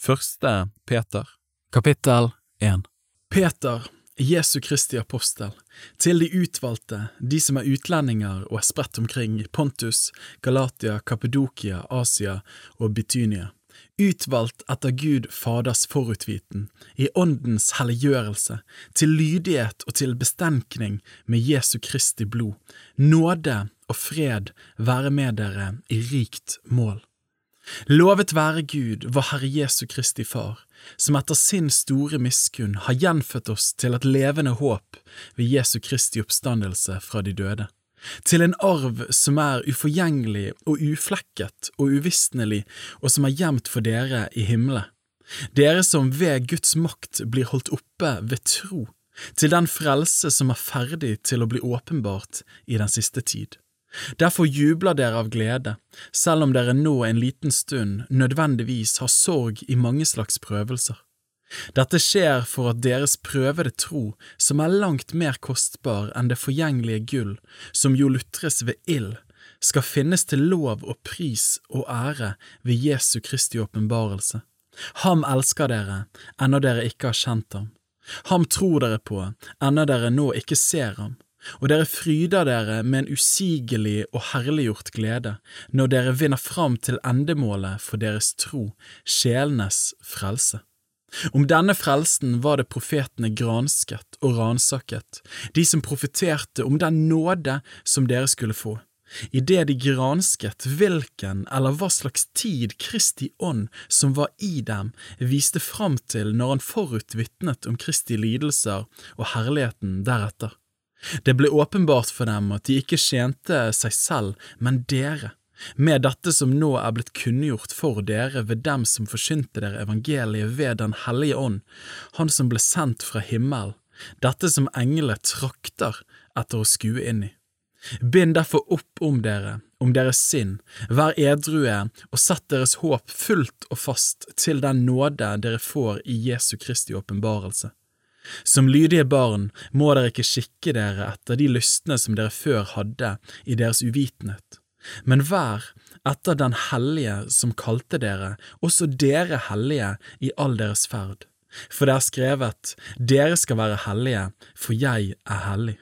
Første Peter Kapittel 1 Peter, Jesu Kristi apostel, til de utvalgte, de som er utlendinger og er spredt omkring Pontus, Galatia, Kappadokia, Asia og Bitynia, utvalgt etter Gud Faders forutviten, i Åndens helliggjørelse, til lydighet og til bestenkning med Jesu Kristi blod, nåde og fred være med dere i rikt mål. Lovet være Gud, vår Herre Jesu Kristi Far, som etter sin store miskunn har gjenfødt oss til et levende håp ved Jesu Kristi oppstandelse fra de døde, til en arv som er uforgjengelig og uflekket og uvisnelig, og som er gjemt for dere i himmelen, dere som ved Guds makt blir holdt oppe ved tro, til den frelse som er ferdig til å bli åpenbart i den siste tid. Derfor jubler dere av glede, selv om dere nå en liten stund nødvendigvis har sorg i mange slags prøvelser. Dette skjer for at deres prøvede tro, som er langt mer kostbar enn det forgjengelige gull, som jo lutres ved ild, skal finnes til lov og pris og ære ved Jesu Kristi åpenbarelse. Ham elsker dere, ennå dere ikke har kjent ham. Ham tror dere på, ennå dere nå ikke ser ham og dere fryder dere med en usigelig og herliggjort glede når dere vinner fram til endemålet for deres tro, sjelenes frelse. Om denne frelsen var det profetene gransket og ransaket, de som profeterte om den nåde som dere skulle få. Idet de gransket hvilken eller hva slags tid Kristi ånd som var i dem, viste fram til når han forutvitnet om Kristi lidelser og herligheten deretter. Det ble åpenbart for dem at de ikke tjente seg selv, men dere, med dette som nå er blitt kunngjort for dere ved dem som forsynte dere evangeliet ved Den hellige ånd, Han som ble sendt fra himmelen, dette som englene trakter etter å skue inn i. Bind derfor opp om dere, om deres sinn, vær edrue og sett deres håp fullt og fast til den nåde dere får i Jesu Kristi åpenbarelse. Som lydige barn må dere ikke skikke dere etter de lystne som dere før hadde i deres uvitenhet, men vær etter Den hellige som kalte dere, også dere hellige i all deres ferd. For det er skrevet, Dere skal være hellige, for jeg er hellig.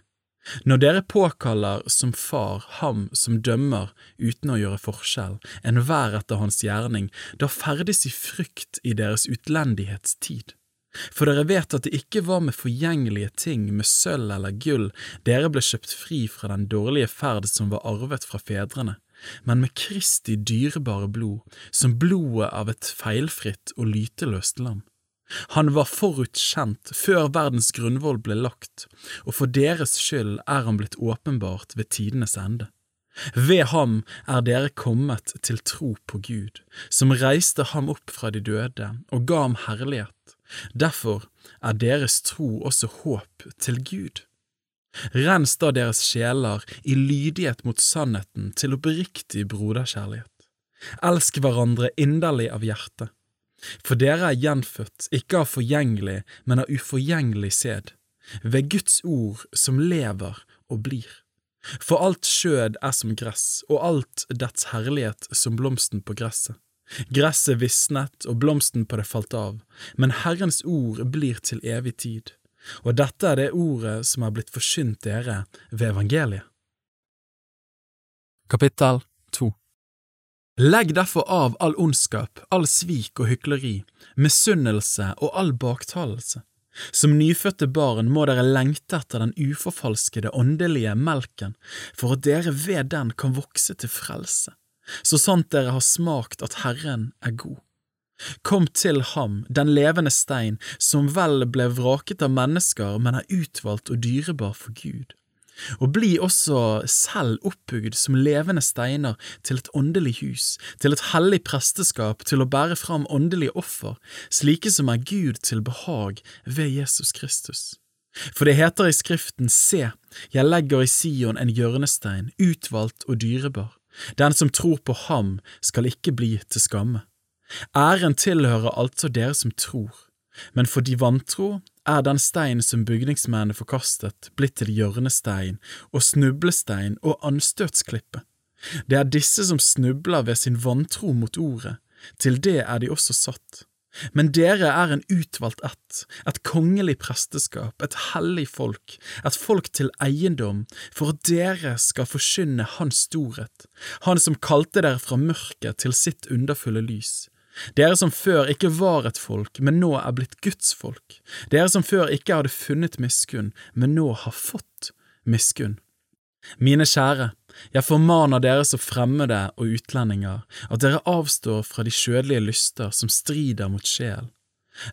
Når dere påkaller som far ham som dømmer uten å gjøre forskjell, enhver etter hans gjerning, da ferdes i frykt i deres utlendighetstid. For dere vet at det ikke var med forgjengelige ting, med sølv eller gull, dere ble kjøpt fri fra den dårlige ferd som var arvet fra fedrene, men med Kristi dyrebare blod, som blodet av et feilfritt og lyteløst lam. Han var forutkjent før verdens grunnvoll ble lagt, og for deres skyld er han blitt åpenbart ved tidenes ende. Ved ham er dere kommet til tro på Gud, som reiste ham opp fra de døde og ga ham herlighet Derfor er deres tro også håp til Gud. Rens da deres sjeler i lydighet mot sannheten til oppriktig broderkjærlighet. Elsk hverandre inderlig av hjertet, for dere er gjenfødt ikke av forgjengelig, men av uforgjengelig sæd, ved Guds ord som lever og blir. For alt skjød er som gress, og alt dets herlighet som blomsten på gresset. Gresset visnet og blomsten på det falt av, men Herrens ord blir til evig tid, og dette er det ordet som er blitt forsynt dere ved evangeliet. Kapittel 2 Legg derfor av all ondskap, all svik og hykleri, misunnelse og all baktalelse. Som nyfødte barn må dere lengte etter den uforfalskede åndelige melken, for at dere ved den kan vokse til frelse så sant dere har smakt at Herren er god. Kom til ham, den levende stein, som vel ble vraket av mennesker, men er utvalgt og dyrebar for Gud. Og bli også selv oppbygd som levende steiner til et åndelig hus, til et hellig presteskap, til å bære fram åndelige offer, slike som er Gud til behag ved Jesus Kristus. For det heter i Skriften, Se, jeg legger i Sion en hjørnestein, utvalgt og dyrebar den som tror på ham skal ikke bli til skamme. Æren tilhører altså dere som tror, men for de vantro er den stein som bygningsmennene forkastet, blitt til hjørnestein og snublestein og anstøtsklippe. Det er disse som snubler ved sin vantro mot ordet, til det er de også satt. Men dere er en utvalgt ett, et kongelig presteskap, et hellig folk, et folk til eiendom, for at dere skal forkynne Hans storhet, Han som kalte dere fra mørket til sitt underfulle lys. Dere som før ikke var et folk, men nå er blitt Guds folk. Dere som før ikke hadde funnet miskunn, men nå har fått miskunn. Mine kjære, jeg formaner dere som fremmede og utlendinger, at dere avstår fra de skjødelige lyster som strider mot sjel.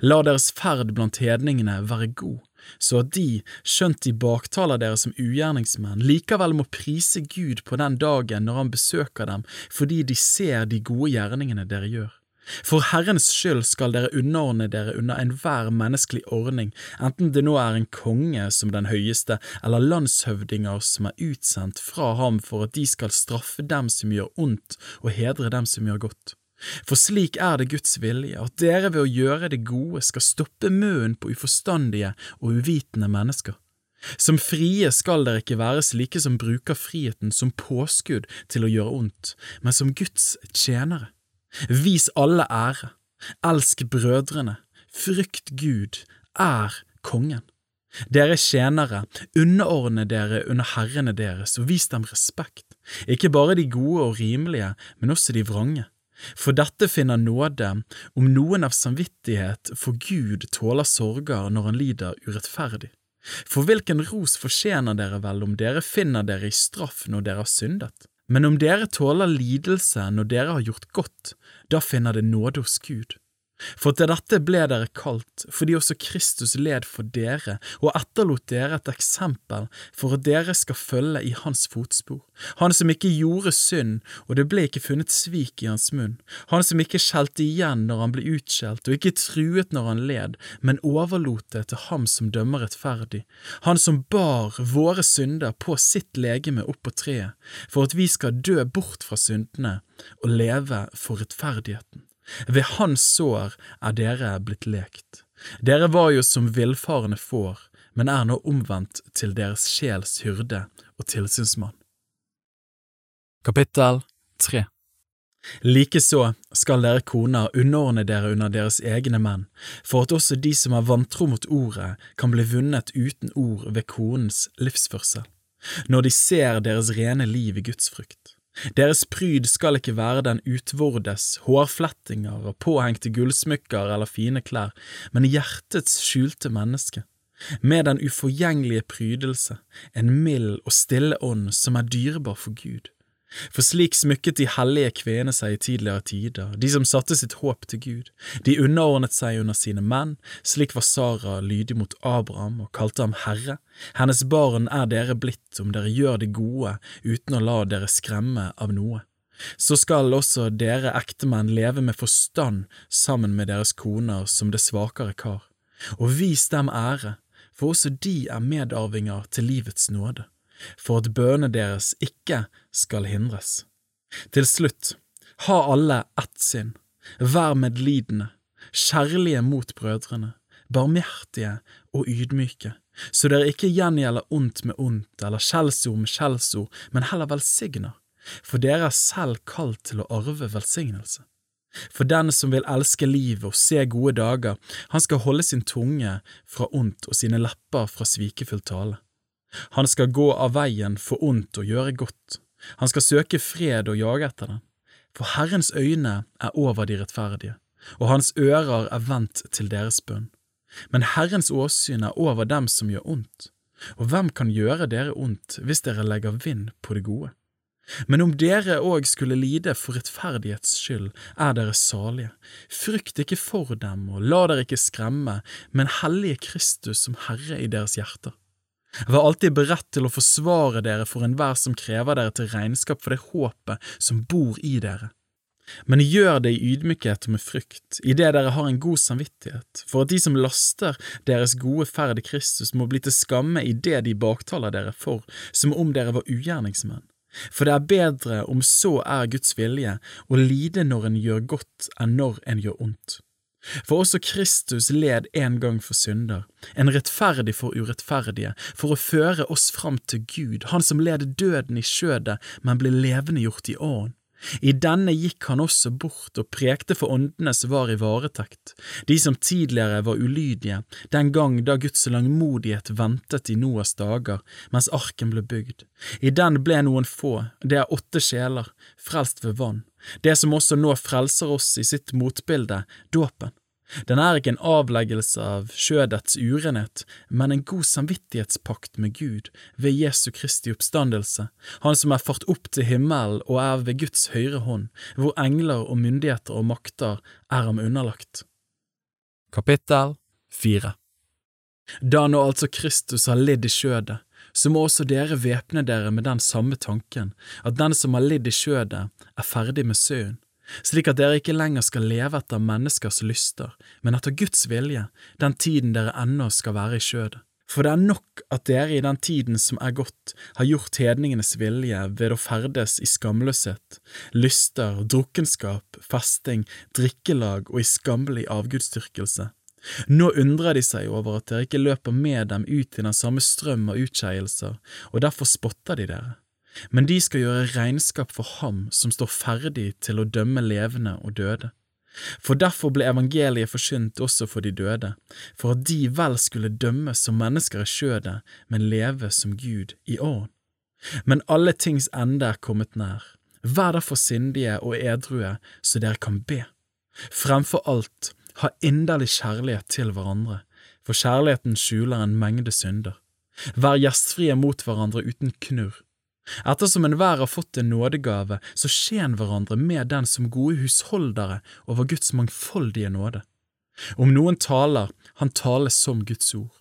La deres ferd blant hedningene være god, så at de, skjønt de baktaler dere som ugjerningsmenn, likevel må prise Gud på den dagen når han besøker dem fordi de ser de gode gjerningene dere gjør. For Herrens skyld skal dere underordne dere under enhver menneskelig ordning, enten det nå er en konge som den høyeste, eller landshøvdinger som er utsendt fra ham for at de skal straffe dem som gjør ondt og hedre dem som gjør godt. For slik er det Guds vilje, at dere ved å gjøre det gode skal stoppe munnen på uforstandige og uvitende mennesker. Som frie skal dere ikke være slike som bruker friheten som påskudd til å gjøre ondt, men som Guds tjenere. Vis alle ære, elsk brødrene, frykt Gud, er kongen. Dere tjenere, underordne dere under herrene deres og vis dem respekt, ikke bare de gode og rimelige, men også de vrange. For dette finner nåde om noen av samvittighet, for Gud tåler sorger når han lider urettferdig. For hvilken ros fortjener dere vel om dere finner dere i straff når dere har syndet? Men om dere tåler lidelse når dere har gjort godt, da finner det nåde hos Gud. For til dette ble dere kalt, fordi også Kristus led for dere og etterlot dere et eksempel for at dere skal følge i hans fotspor, han som ikke gjorde synd, og det ble ikke funnet svik i hans munn, han som ikke skjelte igjen når han ble utskjelt og ikke truet når han led, men overlot det til ham som dømmer rettferdig, han som bar våre synder på sitt legeme opp på treet, for at vi skal dø bort fra syndene og leve for rettferdigheten. Ved hans sår er dere blitt lekt. Dere var jo som villfarne får, men er nå omvendt til deres sjels hyrde og tilsynsmann. Kapittel 3 Likeså skal dere koner underordne dere under deres egne menn, for at også de som er vantro mot ordet, kan bli vunnet uten ord ved konens livsførsel, når de ser deres rene liv i Guds frykt. Deres pryd skal ikke være den utvordes, hårflettinger og påhengte gullsmykker eller fine klær, men hjertets skjulte menneske, med den uforgjengelige prydelse, en mild og stille ånd som er dyrebar for Gud. For slik smykket de hellige kvenene seg i tidligere tider, de som satte sitt håp til Gud. De underordnet seg under sine menn, slik var Sara lydig mot Abraham og kalte ham Herre. Hennes barn er dere blitt om dere gjør det gode uten å la dere skremme av noe. Så skal også dere ektemenn leve med forstand sammen med deres koner som det svakere kar, og vis dem ære, for også de er medarvinger til livets nåde for at bønene deres ikke skal hindres. Til slutt, ha alle ett sinn, vær medlidende, kjærlige mot brødrene, barmhjertige og ydmyke, så dere ikke gjengjelder ondt med ondt eller skjellsord med skjellsord, men heller velsigner, for dere er selv kalt til å arve velsignelse. For den som vil elske livet og se gode dager, han skal holde sin tunge fra ondt og sine lepper fra svikefull tale. Han skal gå av veien for ondt og gjøre godt, han skal søke fred og jage etter den. For Herrens øyne er over de rettferdige, og hans ører er vendt til deres bønn. Men Herrens åsyn er over dem som gjør ondt, og hvem kan gjøre dere ondt hvis dere legger vind på det gode? Men om dere òg skulle lide for rettferdighets skyld, er dere salige. Frykt ikke for dem, og la dere ikke skremme, men hellige Kristus som Herre i deres hjerter. Vær alltid beredt til å forsvare dere for enhver som krever dere til regnskap for det håpet som bor i dere. Men gjør det i ydmykhet og med frykt, idet dere har en god samvittighet, for at de som laster deres gode ferd i Kristus må bli til skamme idet de baktaler dere for, som om dere var ugjerningsmenn. For det er bedre, om så er Guds vilje, å lide når en gjør godt enn når en gjør ondt. For også Kristus led en gang for synder, en rettferdig for urettferdige, for å føre oss fram til Gud, han som led døden i skjødet, men ble levendegjort i ånd. I denne gikk han også bort og prekte for åndene som var i varetekt, de som tidligere var ulydige, den gang da Guds langmodighet ventet i Noas dager mens arken ble bygd. I den ble noen få, det er åtte sjeler, frelst ved vann, det som også nå frelser oss i sitt motbilde, dåpen. Den er ikke en avleggelse av skjødets urenhet, men en god samvittighetspakt med Gud ved Jesu Kristi oppstandelse, Han som er fart opp til himmelen og er ved Guds høyre hånd, hvor engler og myndigheter og makter er ham underlagt. Kapittel 4 Da nå altså Kristus har lidd i skjødet, så må også dere væpne dere med den samme tanken, at den som har lidd i skjødet, er ferdig med søen, slik at dere ikke lenger skal leve etter menneskers lyster, men etter Guds vilje, den tiden dere ennå skal være i skjødet. For det er nok at dere i den tiden som er gått, har gjort hedningenes vilje ved å ferdes i skamløshet, lyster, drukkenskap, festing, drikkelag og i skammelig avgudsdyrkelse. Nå undrer de seg over at dere ikke løper med dem ut i den samme strøm av utskeielser, og derfor spotter de dere men de skal gjøre regnskap for ham som står ferdig til å dømme levende og døde. For derfor ble evangeliet forsynt også for de døde, for at de vel skulle dømmes som mennesker i skjødet, men leve som Gud i ånd. Men alle tings ende er kommet nær. Vær derfor sindige og edrue, så dere kan be. Fremfor alt, ha inderlig kjærlighet til hverandre, for kjærligheten skjuler en mengde synder. Vær gjestfrie mot hverandre uten knurr Ettersom enhver har fått en nådegave, så skjen hverandre med den som gode husholdere over Guds mangfoldige nåde. Om noen taler, han taler som Guds ord.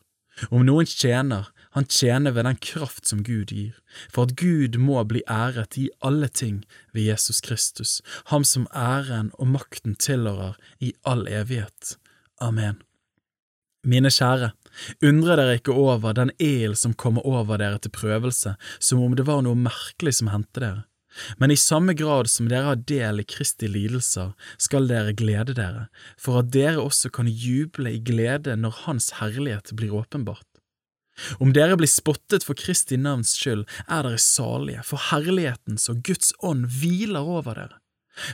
Om noen tjener, han tjener ved den kraft som Gud gir, for at Gud må bli æret i alle ting ved Jesus Kristus, ham som æren og makten tilhører i all evighet. Amen. Mine kjære, undre dere ikke over den el som kommer over dere til prøvelse, som om det var noe merkelig som hendte dere. Men i samme grad som dere har del i Kristi lidelser, skal dere glede dere, for at dere også kan juble i glede når Hans herlighet blir åpenbart. Om dere blir spottet for Kristi navns skyld, er dere salige, for herlighetens og Guds ånd hviler over dere.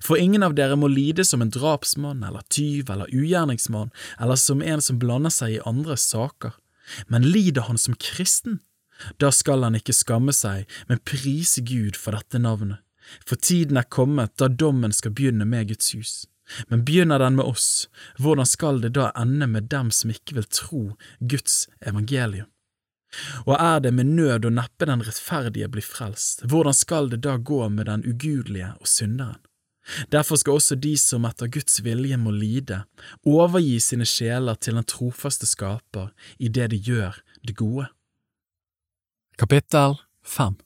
For ingen av dere må lide som en drapsmann eller tyv eller ugjerningsmann eller som en som blander seg i andres saker, men lider han som kristen, da skal han ikke skamme seg, men prise Gud for dette navnet. For tiden er kommet da dommen skal begynne med Guds hus. Men begynner den med oss, hvordan skal det da ende med dem som ikke vil tro Guds evangelium? Og er det med nød og neppe den rettferdige blir frelst, hvordan skal det da gå med den ugudelige og synderen? Derfor skal også de som etter Guds vilje må lide, overgi sine sjeler til den trofaste skaper i det de gjør det gode. Kapittel 5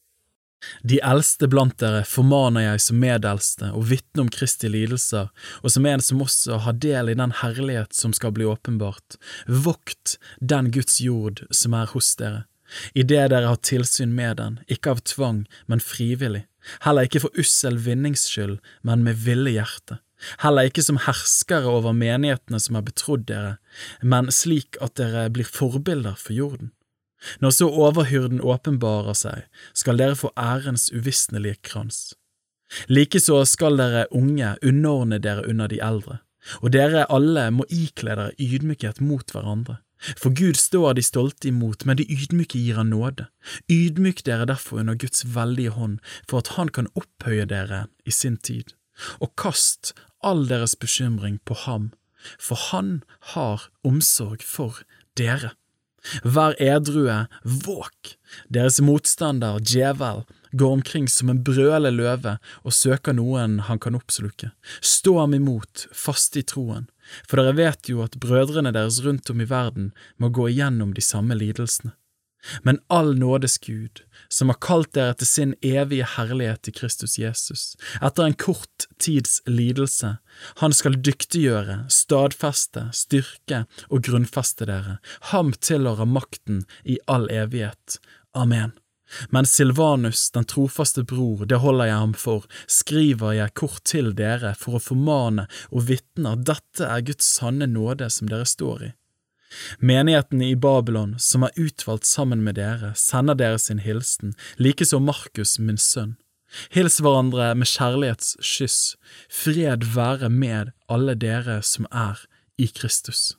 De eldste blant dere formaner jeg som medeldste og vitne om Kristi lidelser, og som en som også har del i den herlighet som skal bli åpenbart. Vokt den Guds jord som er hos dere, idet dere har tilsyn med den, ikke av tvang, men frivillig heller ikke for ussel vinnings skyld, men med ville hjerte, heller ikke som herskere over menighetene som er betrodd dere, men slik at dere blir forbilder for jorden. Når så overhyrden åpenbarer seg, skal dere få ærens uvisnelige krans. Likeså skal dere unge underordne dere under de eldre, og dere alle må ikle dere ydmykhet mot hverandre. For Gud står de stolte imot, men de ydmyke gir han nåde. Ydmyk dere derfor under Guds veldige hånd, for at Han kan opphøye dere i sin tid. Og kast all deres bekymring på ham, for han har omsorg for dere. Vær edrue, våk! Deres motstander, djevel, går omkring som en brølende løve og søker noen han kan oppsluke. Stå ham imot, fast i troen, for dere vet jo at brødrene deres rundt om i verden må gå igjennom de samme lidelsene. Men all nådes Gud, som har kalt dere til sin evige herlighet i Kristus Jesus, etter en kort tids lidelse, han skal dyktiggjøre, stadfeste, styrke og grunnfeste dere, ham tilhører makten i all evighet. Amen. Men Silvanus, den trofaste bror, det holder jeg ham for, skriver jeg kort til dere for å formane og vitne at dette er Guds sanne nåde som dere står i. Menigheten i Babylon, som er utvalgt sammen med dere, sender dere sin hilsen, likeså Markus, min sønn. Hils hverandre med kjærlighetskyss. Fred være med alle dere som er i Kristus.